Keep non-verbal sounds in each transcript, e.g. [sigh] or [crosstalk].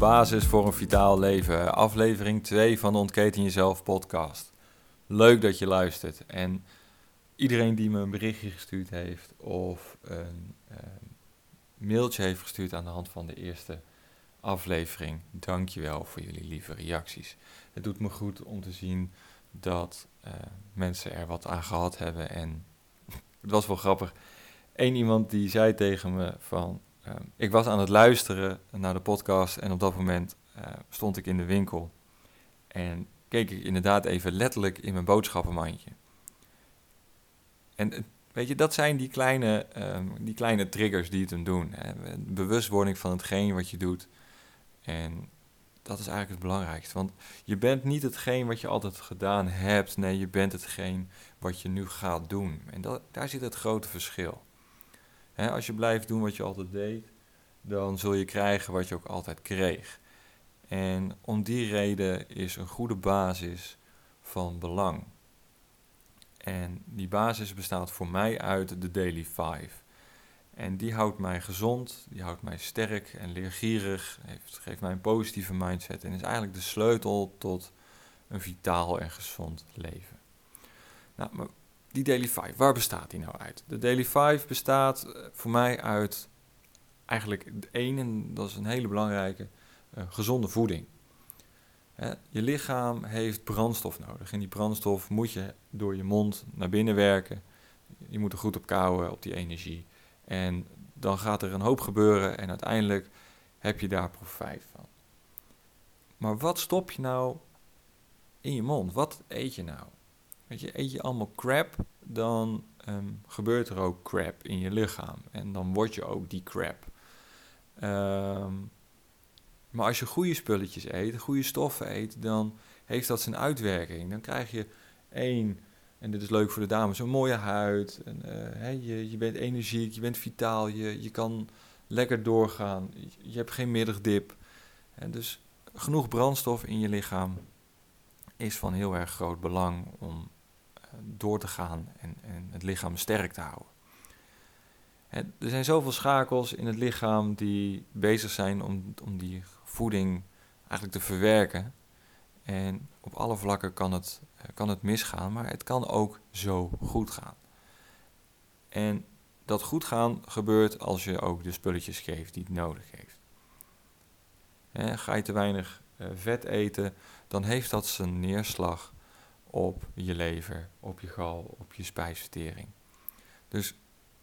basis voor een vitaal leven. Aflevering 2 van de Ontketen Jezelf podcast. Leuk dat je luistert. En iedereen die me een berichtje gestuurd heeft of een uh, mailtje heeft gestuurd aan de hand van de eerste aflevering, dankjewel voor jullie lieve reacties. Het doet me goed om te zien dat uh, mensen er wat aan gehad hebben. En [laughs] het was wel grappig. Eén iemand die zei tegen me van Ehm, ik was aan het luisteren naar de podcast en op dat moment uh, stond ik in de winkel. En keek ik inderdaad even letterlijk in mijn boodschappenmandje. En eh, weet je, dat zijn die kleine, um, die kleine triggers die het hem doen. Hè. Bewustwording van hetgeen wat je doet. En dat is eigenlijk het belangrijkste. Want je bent niet hetgeen wat je altijd gedaan hebt. Nee, je bent hetgeen wat je nu gaat doen. En dat, daar zit het grote verschil als je blijft doen wat je altijd deed, dan zul je krijgen wat je ook altijd kreeg. En om die reden is een goede basis van belang. En die basis bestaat voor mij uit de Daily Five. En die houdt mij gezond, die houdt mij sterk en leergierig, heeft, geeft mij een positieve mindset en is eigenlijk de sleutel tot een vitaal en gezond leven. Nou, die Daily 5, waar bestaat die nou uit? De Daily 5 bestaat eh, voor mij uit eigenlijk één, en dat is een hele belangrijke, uh, gezonde voeding. Hè, je lichaam heeft brandstof nodig en die brandstof moet je door je mond naar binnen werken. Je moet er goed op kouwen, op die energie. En dan gaat er een hoop gebeuren en uiteindelijk heb je daar profijt van. Maar wat stop je nou in je mond? Wat eet je nou? Weet je, eet je allemaal crap, dan ehm, gebeurt er ook crap in je lichaam. En dan word je ook die crap. Ehm, maar als je goede spulletjes eet, goede stoffen eet, dan heeft dat zijn uitwerking. Dan krijg je één, en dit is leuk voor de dames, een mooie huid. En, uh, je, je bent energiek, je bent vitaal, je, je kan lekker doorgaan. Je, hebt geen middagdip. En dus genoeg brandstof in je lichaam is van heel erg groot belang om door te gaan en, en het lichaam sterk te houden. er zijn zoveel schakels in het lichaam die bezig zijn om, die voeding eigenlijk te verwerken. En op alle vlakken kan het, eh, kan het misgaan, maar het kan ook zo goed gaan. En dat goed gaan gebeurt als je ook de spulletjes geeft die het nodig heeft. ga je te weinig uh, vet eten, dan heeft dat zijn neerslag op je lever, op je gal, op je spijsvertering. Dus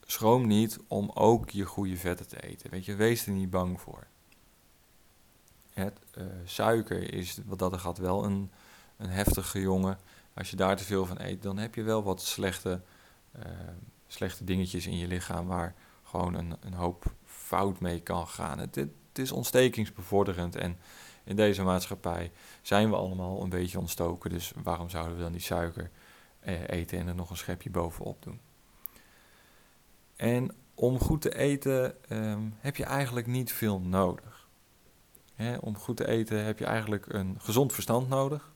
schroom niet om ook je goede vetten te eten. Weet je, wees er niet bang voor. Het, uh, suiker is wat dat gaat wel een, een heftige jongen. Als je daar te veel van eet, dan heb je wel wat slechte, uh, slechte dingetjes in je lichaam waar gewoon een, een hoop fout mee kan gaan. Het, het is ontstekingsbevorderend en in deze maatschappij zijn we allemaal een beetje ontstoken. Dus waarom zouden we dan die suiker eh, eten en er nog een schepje bovenop doen? En om goed te eten ehm, heb je eigenlijk niet veel nodig. Om goed te eten heb je eigenlijk een gezond verstand nodig.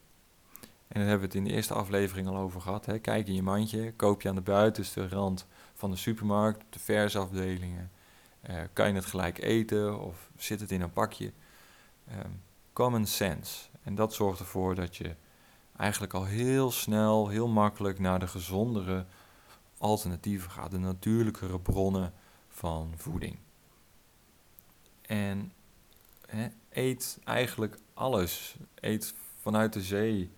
En daar hebben we het in de eerste aflevering al over gehad. Kijk in je mandje, koop je aan de buitenste rand van de supermarkt, de versafdelingen. Uh, kan je het gelijk eten of zit het in een pakje? Um, common sense. En dat zorgt ervoor dat je eigenlijk al heel snel, heel makkelijk naar de gezondere alternatieven gaat, de natuurlijkere bronnen van voeding. En eet eigenlijk alles. Eet vanuit de zee,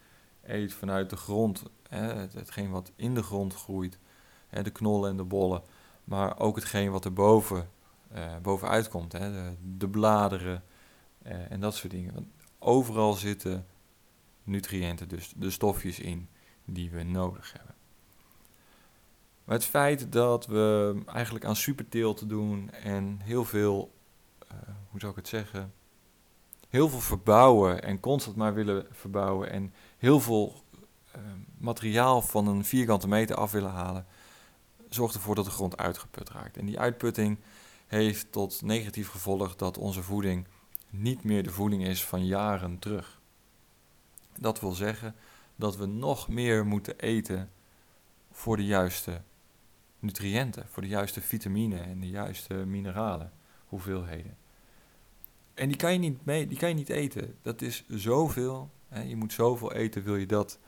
eet vanuit de grond, hetgeen wat in de grond groeit, de knollen en de bollen, maar ook hetgeen wat er boven, uh, bovenuit komt, de, de bladeren, uh, en dat soort dingen. Want overal zitten nutriënten, dus de stofjes in die we nodig hebben. Maar het feit dat we eigenlijk aan superteelt doen en heel veel, uh, hoe zou ik het zeggen, heel veel verbouwen en constant maar willen verbouwen en heel veel uh, materiaal van een vierkante meter af willen halen, zorgt ervoor dat de grond uitgeput raakt. En die uitputting heeft tot negatief gevolg dat onze voeding niet meer de voeding is van jaren terug. Dat wil zeggen dat we nog meer moeten eten voor de juiste nutriënten, voor de juiste vitamine en de juiste mineralen, hoeveelheden. en die kan je niet, mee, die kan je niet eten. Dat is zoveel. Hè? Je moet zoveel eten, wil je dat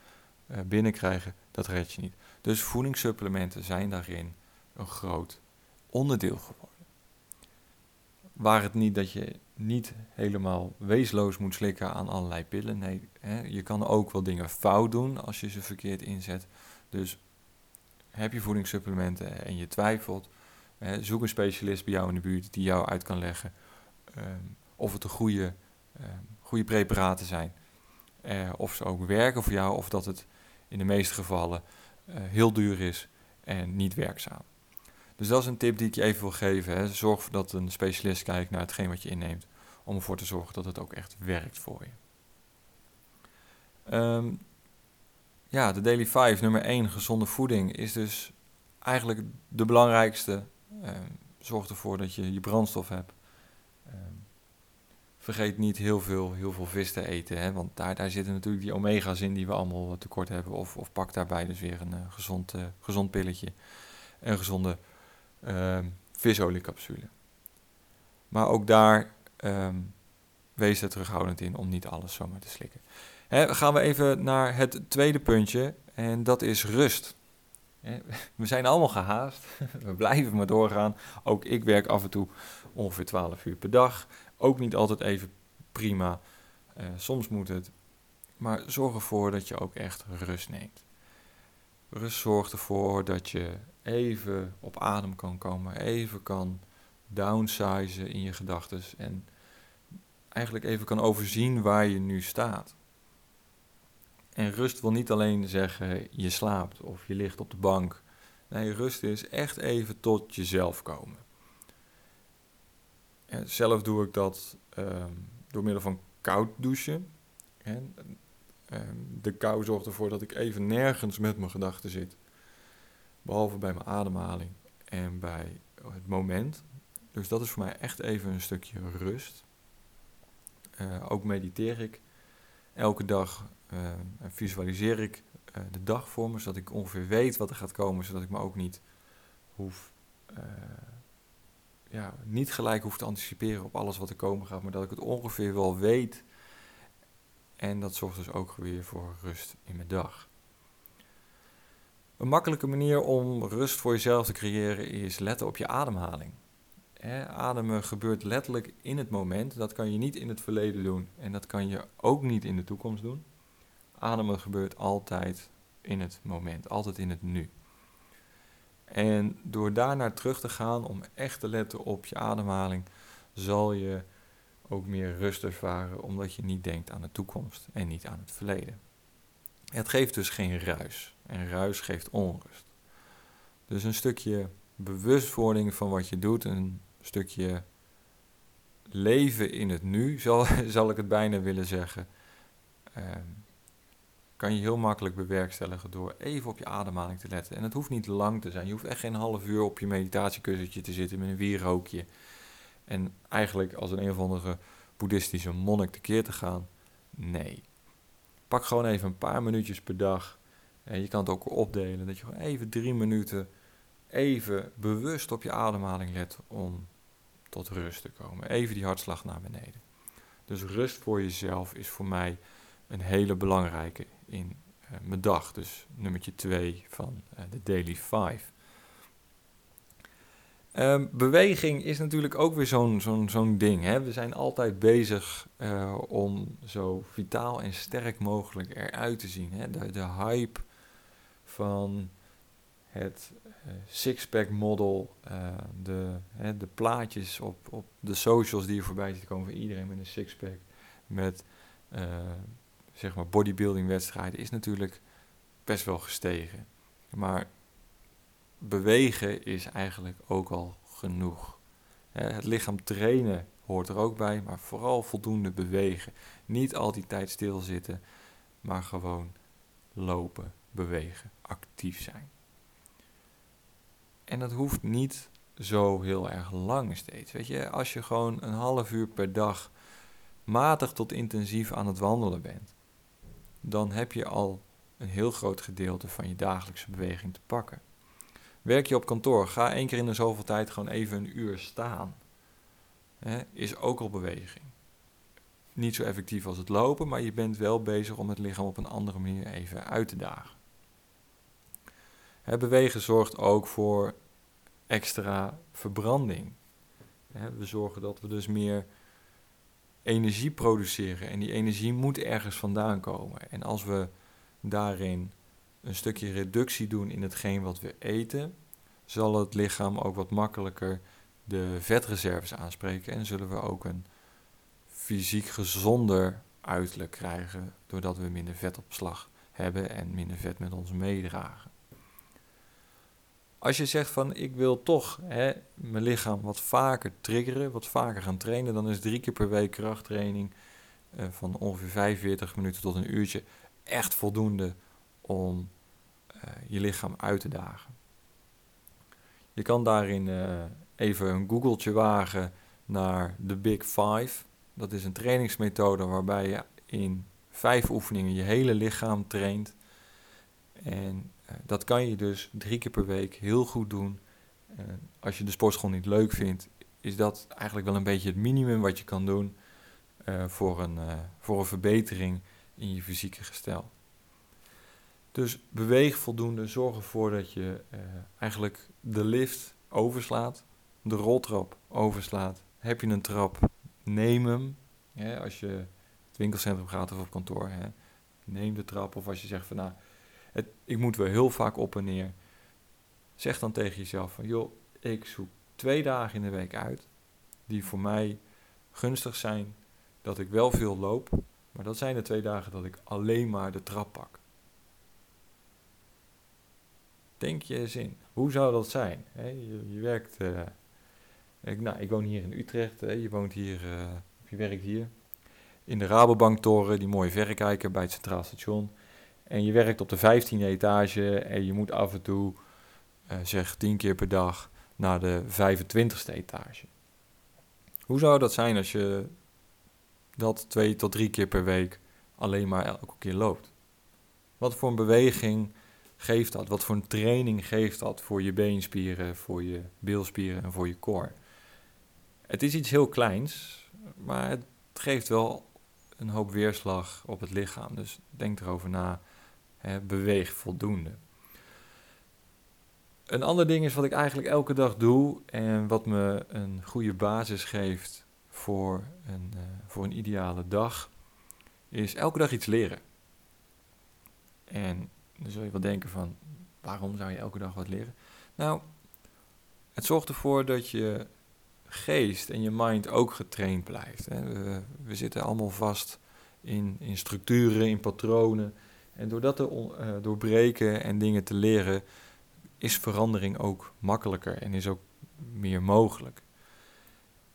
uh, binnenkrijgen. Dat red je niet. Dus voedingssupplementen zijn daarin een groot onderdeel geworden. Waar het niet dat je niet helemaal weesloos moet slikken aan allerlei pillen. Nee, hè, je kan ook wel dingen fout doen als je ze verkeerd inzet. Dus heb je voedingssupplementen en je twijfelt, hè, zoek een specialist bij jou in de buurt die jou uit kan leggen ehm, of het de goede, ehm, goede preparaten zijn. Uh, of ze ook werken voor jou, of dat het in de meeste gevallen uh, heel duur is en niet werkzaam. Dus dat is een tip die ik je even wil geven. Hè. Zorg dat een specialist kijkt naar hetgeen wat je inneemt. Om ervoor te zorgen dat het ook echt werkt voor je. Um, ja, de Daily 5, nummer 1, gezonde voeding, is dus eigenlijk de belangrijkste. Um, zorg ervoor dat je je brandstof hebt. Um, vergeet niet heel veel, heel veel vis te eten. Hè, want daar, daar zitten natuurlijk die omega's in die we allemaal tekort hebben. Of, of pak daarbij dus weer een uh, gezond, uh, gezond pilletje. Een gezonde visoliecapsule. Maar ook daar um, wees er terughoudend in om niet alles zomaar te slikken. Gaan we even naar het tweede puntje en dat is rust. [laughs] We zijn allemaal gehaast, [laughs] we blijven maar doorgaan. Ook ik werk af en toe ongeveer 12 uur per dag. Ook niet altijd even prima. Uh, soms moet het. Maar zorg ervoor dat je ook echt rust neemt. Rust zorgt ervoor dat je even op adem kan komen, even kan downsizen in je gedachten en eigenlijk even kan overzien waar je nu staat. En rust wil niet alleen zeggen je slaapt of je ligt op de bank. Nee, rust is echt even tot jezelf komen. En zelf doe ik dat um, door middel van koud douchen. En, de kou zorgt ervoor dat ik even nergens met mijn gedachten zit. Behalve bij mijn ademhaling en bij het moment. Dus dat is voor mij echt even een stukje rust. Uh, ook mediteer ik elke dag uh, en visualiseer ik uh, de dag voor me, zodat ik ongeveer weet wat er gaat komen, zodat ik me ook niet hoef, ja, niet gelijk hoef te anticiperen op alles wat er komen gaat, maar dat ik het ongeveer wel weet. En dat zorgt dus ook weer voor rust in mijn dag. Een makkelijke manier om rust voor jezelf te creëren is letten op je ademhaling. ademen gebeurt letterlijk in het moment. Dat kan je niet in het verleden doen en dat kan je ook niet in de toekomst doen. Ademen gebeurt altijd in het moment, altijd in het nu. En door daarnaar terug te gaan om echt te letten op je ademhaling, zal je ook meer rust ervaren, omdat je niet denkt aan de toekomst en niet aan het verleden. Het geeft dus geen ruis. En ruis geeft onrust. Dus een stukje bewustwording van wat je doet, een stukje leven in het nu, [laughs] zal, zal ik het bijna willen zeggen, ehm, kan je heel makkelijk bewerkstelligen door even op je ademhaling te letten. En het hoeft niet lang te zijn. Je hoeft echt geen half uur op je meditatiekussentje te zitten met een wierookje. En eigenlijk als een een of andere boeddhistische monnik tekeer te gaan. Nee. Pak gewoon even een paar minuutjes per dag. En je kan het ook opdelen. Dat je gewoon even drie minuten even bewust op je ademhaling let om tot rust te komen. Even die hartslag naar beneden. Dus rust voor jezelf is voor mij een hele belangrijke in uh, mijn dag. Dus nummertje 2 van uh, de Daily 5. Ehm, beweging is natuurlijk ook weer zo'n zo'n zo'n ding. Hè? We zijn altijd bezig uh, om zo vitaal en sterk mogelijk eruit te zien. Hè? De, de hype van het uh, six-pack model, uh, de, hè, de plaatjes op, op de socials die er voorbij zitten komen van iedereen met een six-pack, met zeg maar bodybuilding wedstrijden, is natuurlijk best wel gestegen. Maar bewegen is eigenlijk ook al genoeg. Het lichaam trainen hoort er ook bij, maar vooral voldoende bewegen. Niet al die tijd stilzitten, maar gewoon lopen, bewegen, actief zijn. En dat hoeft niet zo heel erg lang steeds. Weet je, als je gewoon een half uur per dag matig tot intensief aan het wandelen bent, dan heb je al een heel groot gedeelte van je dagelijkse beweging te pakken. Werk je op kantoor, ga één keer in de zoveel tijd gewoon even een uur staan. is ook al beweging. niet zo effectief als het lopen, maar je bent wel bezig om het lichaam op een andere manier even uit te dagen. Bewegen zorgt ook voor extra verbranding. We zorgen dat we dus meer energie produceren en die energie moet ergens vandaan komen. En als we daarin een stukje reductie doen in hetgeen wat we eten, zal het lichaam ook wat makkelijker de vetreserves aanspreken en zullen we ook een fysiek gezonder uiterlijk krijgen doordat we minder vetopslag hebben en minder vet met ons meedragen. Als je zegt van ik wil toch hè, mijn lichaam wat vaker triggeren, wat vaker gaan trainen, dan is drie keer per week krachttraining uh, van ongeveer 45 minuten tot een uurtje echt voldoende om je lichaam uit te dagen. Je kan daarin uh, even een googeltje wagen naar de Big Five. Dat is een trainingsmethode waarbij je in vijf oefeningen je hele lichaam traint. En uh, dat kan je dus drie keer per week heel goed doen. Als je de sportschool niet leuk vindt, is dat eigenlijk wel een beetje het minimum wat je kan doen voor, een, voor een verbetering in je fysieke gestel. Dus beweeg voldoende, zorg ervoor dat je eigenlijk de lift overslaat, de roltrap overslaat. Heb je een trap, neem hem. Als je het winkelcentrum gaat of op kantoor, hè, neem de trap. Of als je zegt van nou, het, ik moet wel heel vaak op en neer. Zeg dan tegen jezelf van joh, ik zoek twee dagen in de week uit die voor mij gunstig zijn, dat ik wel veel loop, maar dat zijn de twee dagen dat ik alleen maar de trap pak. Denk je eens in, hoe zou dat zijn? je, werkt, uh, ik, nou, ik woon hier in Utrecht, je woont hier, uh, je werkt hier. In de Rabobanktoren, die mooie verrekijker bij het Centraal Station. En je werkt op de 15e etage en je moet af en toe, uh, zeg 10 keer per dag, naar de 25e etage. Hoe zou dat zijn als je dat twee tot drie keer per week alleen maar elke keer loopt? Wat voor een beweging geeft dat? Wat voor een training geeft dat voor je beenspieren, voor je bilspieren en voor je core? Het is iets heel kleins, maar het geeft wel een hoop weerslag op het lichaam. Dus denk erover na. Hè, beweeg voldoende. Een ander ding is wat ik eigenlijk elke dag doe en wat me een goede basis geeft voor een, uh, voor een ideale dag, is elke dag iets leren. En dan zul je wel denken van, waarom zou je elke dag wat leren? Nou, het zorgt ervoor dat je geest en je mind ook getraind blijft. Hè. We, zitten allemaal vast in, in structuren, in patronen. En door dat te doorbreken en dingen te leren, is verandering ook makkelijker en is ook meer mogelijk.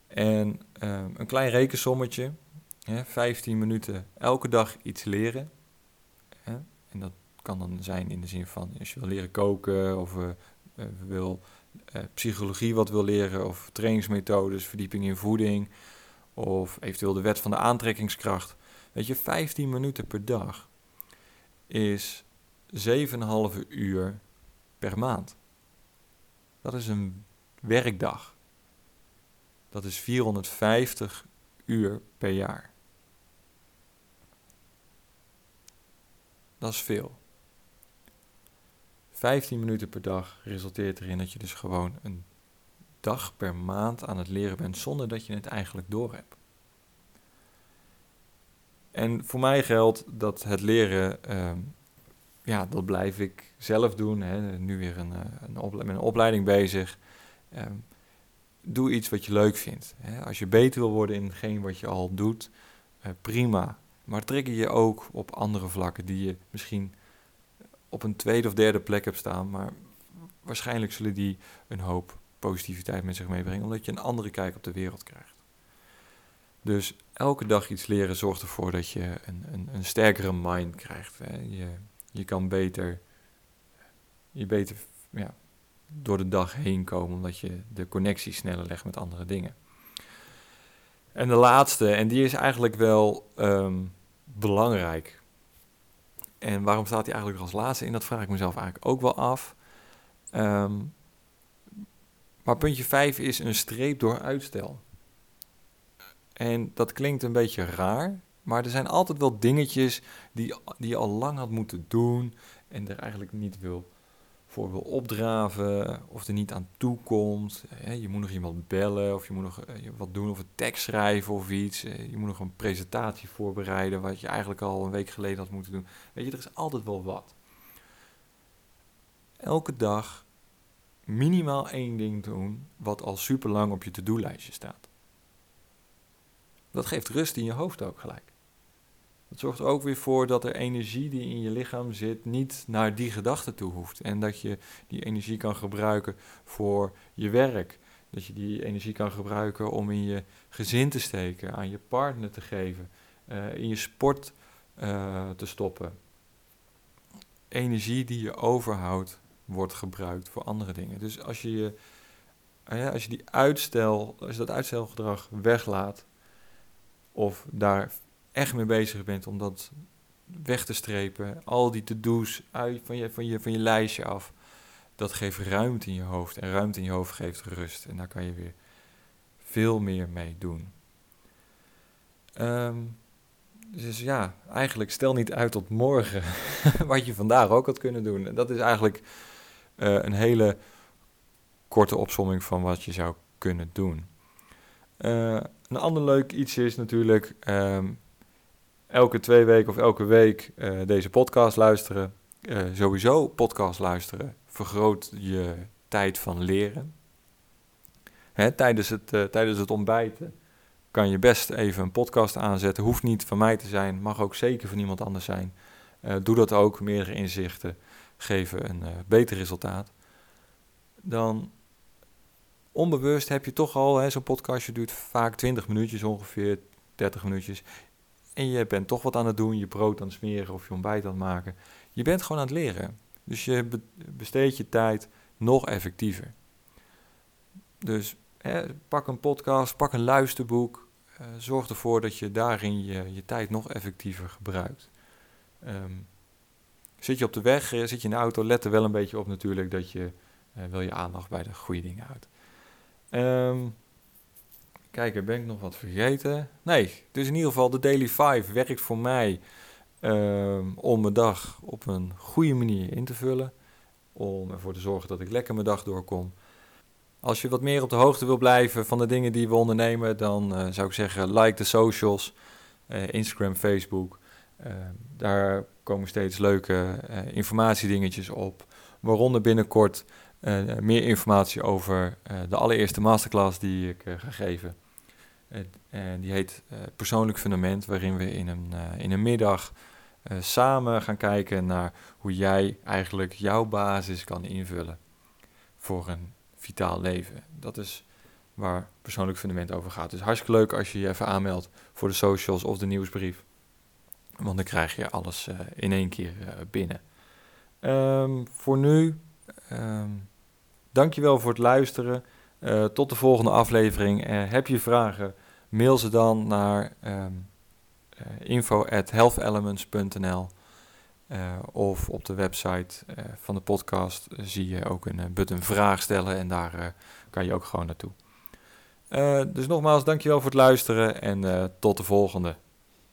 En uh, een klein rekensommetje, hè, 15 minuten elke dag iets leren. Hè, en dat kan dan zijn in de zin van als je wil leren koken of uh, wil uh, psychologie wat wil leren of trainingsmethodes, verdieping in voeding of eventueel de wet van de aantrekkingskracht. Weet je, 15 minuten per dag is 7,5 uur per maand. Dat is een werkdag. Dat is 450 uur per jaar. Dat is veel. 15 minuten per dag resulteert erin dat je dus gewoon een dag per maand aan het leren bent zonder dat je het eigenlijk doorhebt. En voor mij geldt dat het leren, uh, ja, dat blijf ik zelf doen. Hè. Nu weer een, eh, een met een opleiding bezig. Uh, doe iets wat je leuk vindt. Hè. Als je beter wil worden in hetgeen wat je al doet, uh, prima. Maar trigger je ook op andere vlakken die je misschien op een tweede of derde plek hebt staan. Maar waarschijnlijk zullen die een hoop positiviteit met zich meebrengen, omdat je een andere kijk op de wereld krijgt. Dus elke dag iets leren zorgt ervoor dat je een, een, een sterkere mind krijgt. Hè. Je, je kan beter, je beter ja, door de dag heen komen, omdat je de connectie sneller legt met andere dingen. En de laatste, en die is eigenlijk wel um, belangrijk. En waarom staat hij eigenlijk als laatste in? Dat vraag ik mezelf eigenlijk ook wel af. Um, maar puntje 5 is een streep door uitstel. En dat klinkt een beetje raar, maar er zijn altijd wel dingetjes die, die je al lang had moeten doen en er eigenlijk niet wil voor wil opdraven of er niet aan toe komt. Je moet nog iemand bellen of je moet nog eh, wat doen of een tekst schrijven of iets. Eh, je moet nog een presentatie voorbereiden wat je eigenlijk al een week geleden had moeten doen. Weet je, er is altijd wel wat. Elke dag minimaal één ding doen wat al super lang op je to-do-lijstje staat. Dat geeft rust in je hoofd ook gelijk. Dat zorgt er ook weer voor dat er energie die in je lichaam zit niet naar die gedachten toe hoeft. En dat je die energie kan gebruiken voor je werk. Dat je die energie kan gebruiken om in je gezin te steken, aan je partner te geven, uh, in je sport uh, te stoppen. Energie die je overhoudt, wordt gebruikt voor andere dingen. Dus als je, uh, als je die uitstel, als je dat uitstelgedrag weglaat, of daar echt mee bezig bent om dat weg te strepen, al die to-do's uit van je, van, je, van je lijstje af, dat geeft ruimte in je hoofd. En ruimte in je hoofd geeft rust. En daar kan je weer veel meer mee doen. Um, dus ja, eigenlijk stel niet uit tot morgen [laughs] wat je vandaag ook had kunnen doen. En dat is eigenlijk uh, een hele korte opsomming van wat je zou kunnen doen. Uh, een ander leuk iets is natuurlijk um, elke twee weken of elke week uh, deze podcast luisteren. Uh, sowieso podcast luisteren vergroot je tijd van leren. Hè, tijdens, het, uh, tijdens het ontbijten kan je best even een podcast aanzetten. Hoeft niet van mij te zijn, mag ook zeker van iemand anders zijn. doe dat ook, meerdere inzichten geven een beter resultaat. Dan onbewust heb je toch al, zo'n podcastje duurt vaak 20 minuutjes ongeveer, 30 minuutjes. En je bent toch wat aan het doen, je brood aan het smeren of je ontbijt aan het maken. Je bent gewoon aan het leren. Dus je besteedt je tijd nog effectiever. Dus hè, pak een podcast, pak een luisterboek. Uh, zorg ervoor dat je daarin je, je tijd nog effectiever gebruikt. Um, zit je op de weg, zit je in de auto, let er wel een beetje op natuurlijk dat je uh, je aandacht bij de goede dingen houdt. Um, Kijken, ben ik nog wat vergeten? Nee, dus in ieder geval de Daily 5 werkt voor mij um, om mijn dag op een goede manier in te vullen. Om ervoor te zorgen dat ik lekker mijn dag doorkom. Als je wat meer op de hoogte wil blijven van de dingen die we ondernemen, dan uh, zou ik zeggen like de socials, uh, Instagram, Facebook. Uh, daar komen steeds leuke informatiedingetjes op. Waaronder binnenkort meer informatie over de allereerste masterclass die ik ga geven. En die heet uh, Persoonlijk Fundament, waarin we in een, uh, in een middag uh, samen gaan kijken naar hoe jij eigenlijk jouw basis kan invullen voor een vitaal leven. Dat is waar Persoonlijk Fundament over gaat. Dus hartstikke leuk als je je even aanmeldt voor de socials of de nieuwsbrief. Want dan krijg je alles in één keer binnen. Um, voor nu, um, dankjewel voor het luisteren. Uh, tot de volgende aflevering. Uh, heb je vragen? Mail ze dan naar um, uh, info@healthelements.nl of op de website van de podcast zie je ook een button vraag stellen en daar kan je ook gewoon naartoe. dus nogmaals, dankjewel voor het luisteren en tot de volgende.